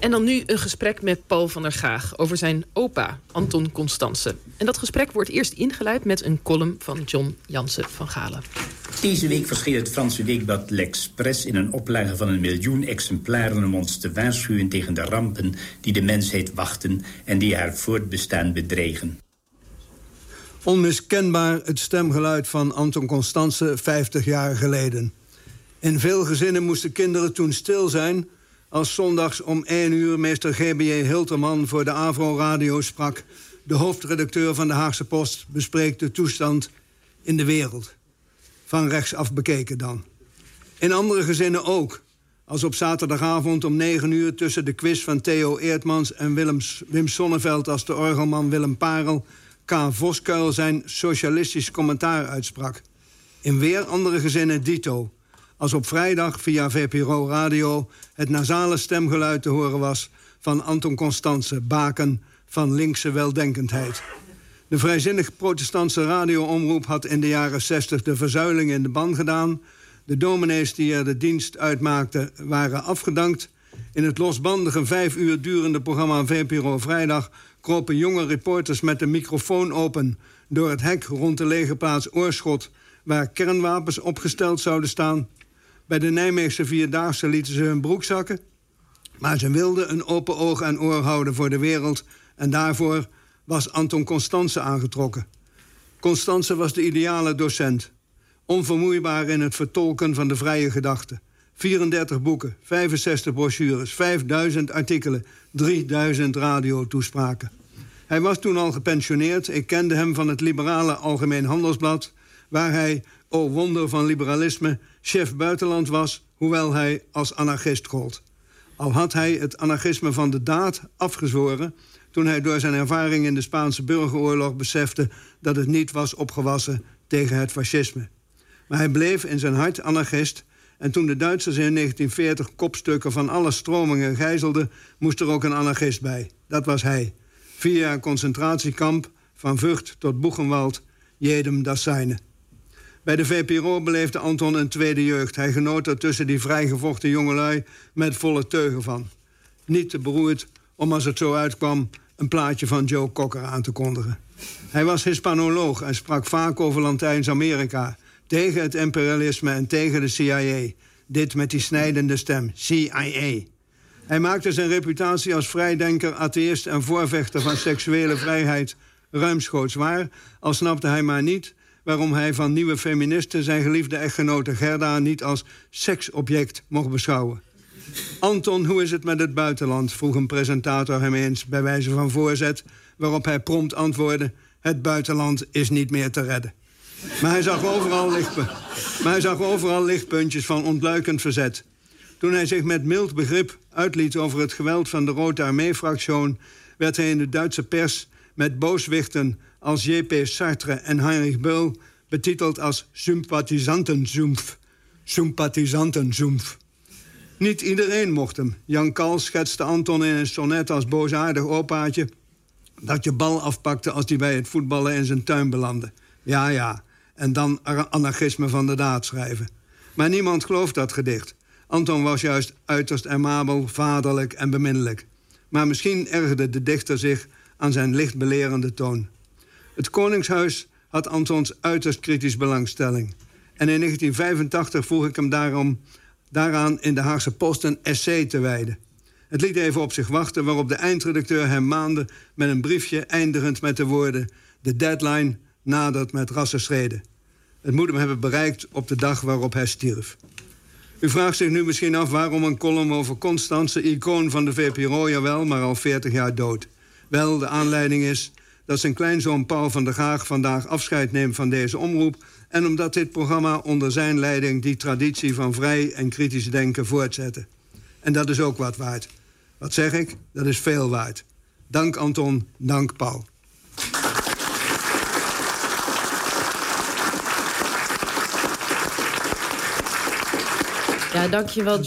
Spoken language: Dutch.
En dan nu een gesprek met Paul van der Gaag over zijn opa, Anton Constance. En dat gesprek wordt eerst ingeleid met een column van John Jansen van Galen. Deze week verscheen het Franse weekblad L'Express in een oplage van een miljoen exemplaren... om ons te waarschuwen tegen de rampen die de mensheid wachten... en die haar voortbestaan bedreigen. Onmiskenbaar het stemgeluid van Anton Constance 50 jaar geleden. In veel gezinnen moesten kinderen toen stil zijn... als zondags om 1 uur meester G.B.J. Hilterman voor de Avro-radio sprak... de hoofdredacteur van de Haagse Post bespreekt de toestand in de wereld. Van rechtsaf bekeken dan. In andere gezinnen ook. Als op zaterdagavond om 9 uur tussen de quiz van Theo Eertmans... en Willems, Wim Sonneveld als de orgelman Willem Parel... K. Voskuil zijn socialistisch commentaar uitsprak. In weer andere gezinnen dito als op vrijdag via VPRO Radio het nasale stemgeluid te horen was van Anton Constance, baken van linkse weldenkendheid. De vrijzinnig protestantse radioomroep had in de jaren 60 de verzuiling in de ban gedaan. De dominees die er de dienst uitmaakten waren afgedankt. In het losbandige vijf uur durende programma VPRO Vrijdag kropen jonge reporters met de microfoon open door het hek rond de legerplaats Oorschot, waar kernwapens opgesteld zouden staan. Bij de Nijmeegse Vierdaagse lieten ze hun broek zakken. Maar ze wilden een open oog en oor houden voor de wereld. En daarvoor was Anton Constance aangetrokken. Constance was de ideale docent. Onvermoeibaar in het vertolken van de vrije gedachte. 34 boeken, 65 brochures, 5000 artikelen, 3000 radiotoespraken. Hij was toen al gepensioneerd. Ik kende hem van het liberale Algemeen Handelsblad... waar hij, o wonder van liberalisme, chef buitenland was... hoewel hij als anarchist gold. Al had hij het anarchisme van de daad afgezworen... toen hij door zijn ervaring in de Spaanse burgeroorlog besefte... dat het niet was opgewassen tegen het fascisme. Maar hij bleef in zijn hart anarchist... en toen de Duitsers in 1940 kopstukken van alle stromingen gijzelden... moest er ook een anarchist bij. Dat was hij. Vier jaar concentratiekamp, van Vught tot Boegenwald... jedem das seine. Bij de VPRO beleefde Anton een tweede jeugd. Hij genoot er tussen die vrijgevochten jongelui met volle teugen van. Niet te beroerd om als het zo uitkwam een plaatje van Joe Cocker aan te kondigen. Hij was Hispanoloog en sprak vaak over Latijns-Amerika... tegen het imperialisme en tegen de CIA. Dit met die snijdende stem, CIA. Hij maakte zijn reputatie als vrijdenker, atheïst en voorvechter van seksuele vrijheid ruimschoots waar... al snapte hij maar niet waarom hij van nieuwe feministen zijn geliefde echtgenote Gerda niet als seksobject mocht beschouwen. Anton, hoe is het met het buitenland? vroeg een presentator hem eens bij wijze van voorzet, waarop hij prompt antwoordde: Het buitenland is niet meer te redden. Maar hij zag overal, maar hij zag overal lichtpuntjes van ontluikend verzet. Toen hij zich met mild begrip uitliet over het geweld van de Rode Armee-fractie... werd hij in de Duitse pers met booswichten als J.P. Sartre en Heinrich Böll... betiteld als sympathisantenzoomf. Sympathisantenzoomf. Niet iedereen mocht hem. Jan Kal schetste Anton in een sonnet als boosaardig opaatje... dat je bal afpakte als hij bij het voetballen in zijn tuin belandde. Ja, ja. En dan anarchisme van de daad schrijven. Maar niemand gelooft dat gedicht. Anton was juist uiterst amabel, vaderlijk en beminnelijk. Maar misschien ergerde de dichter zich aan zijn lichtbelerende toon. Het Koningshuis had Antons uiterst kritisch belangstelling. En in 1985 vroeg ik hem daarom, daaraan in de Haagse Post een essay te wijden. Het liet even op zich wachten, waarop de eindredacteur hem maande met een briefje eindigend met de woorden: De deadline nadert met rassenschreden. Het moet hem hebben bereikt op de dag waarop hij stierf. U vraagt zich nu misschien af waarom een column over Constance, icoon van de VPRO, jawel, maar al 40 jaar dood. Wel, de aanleiding is dat zijn kleinzoon Paul van der Gaag vandaag afscheid neemt van deze omroep... en omdat dit programma onder zijn leiding die traditie van vrij en kritisch denken voortzette. En dat is ook wat waard. Wat zeg ik? Dat is veel waard. Dank Anton, dank Paul. Ja, dankjewel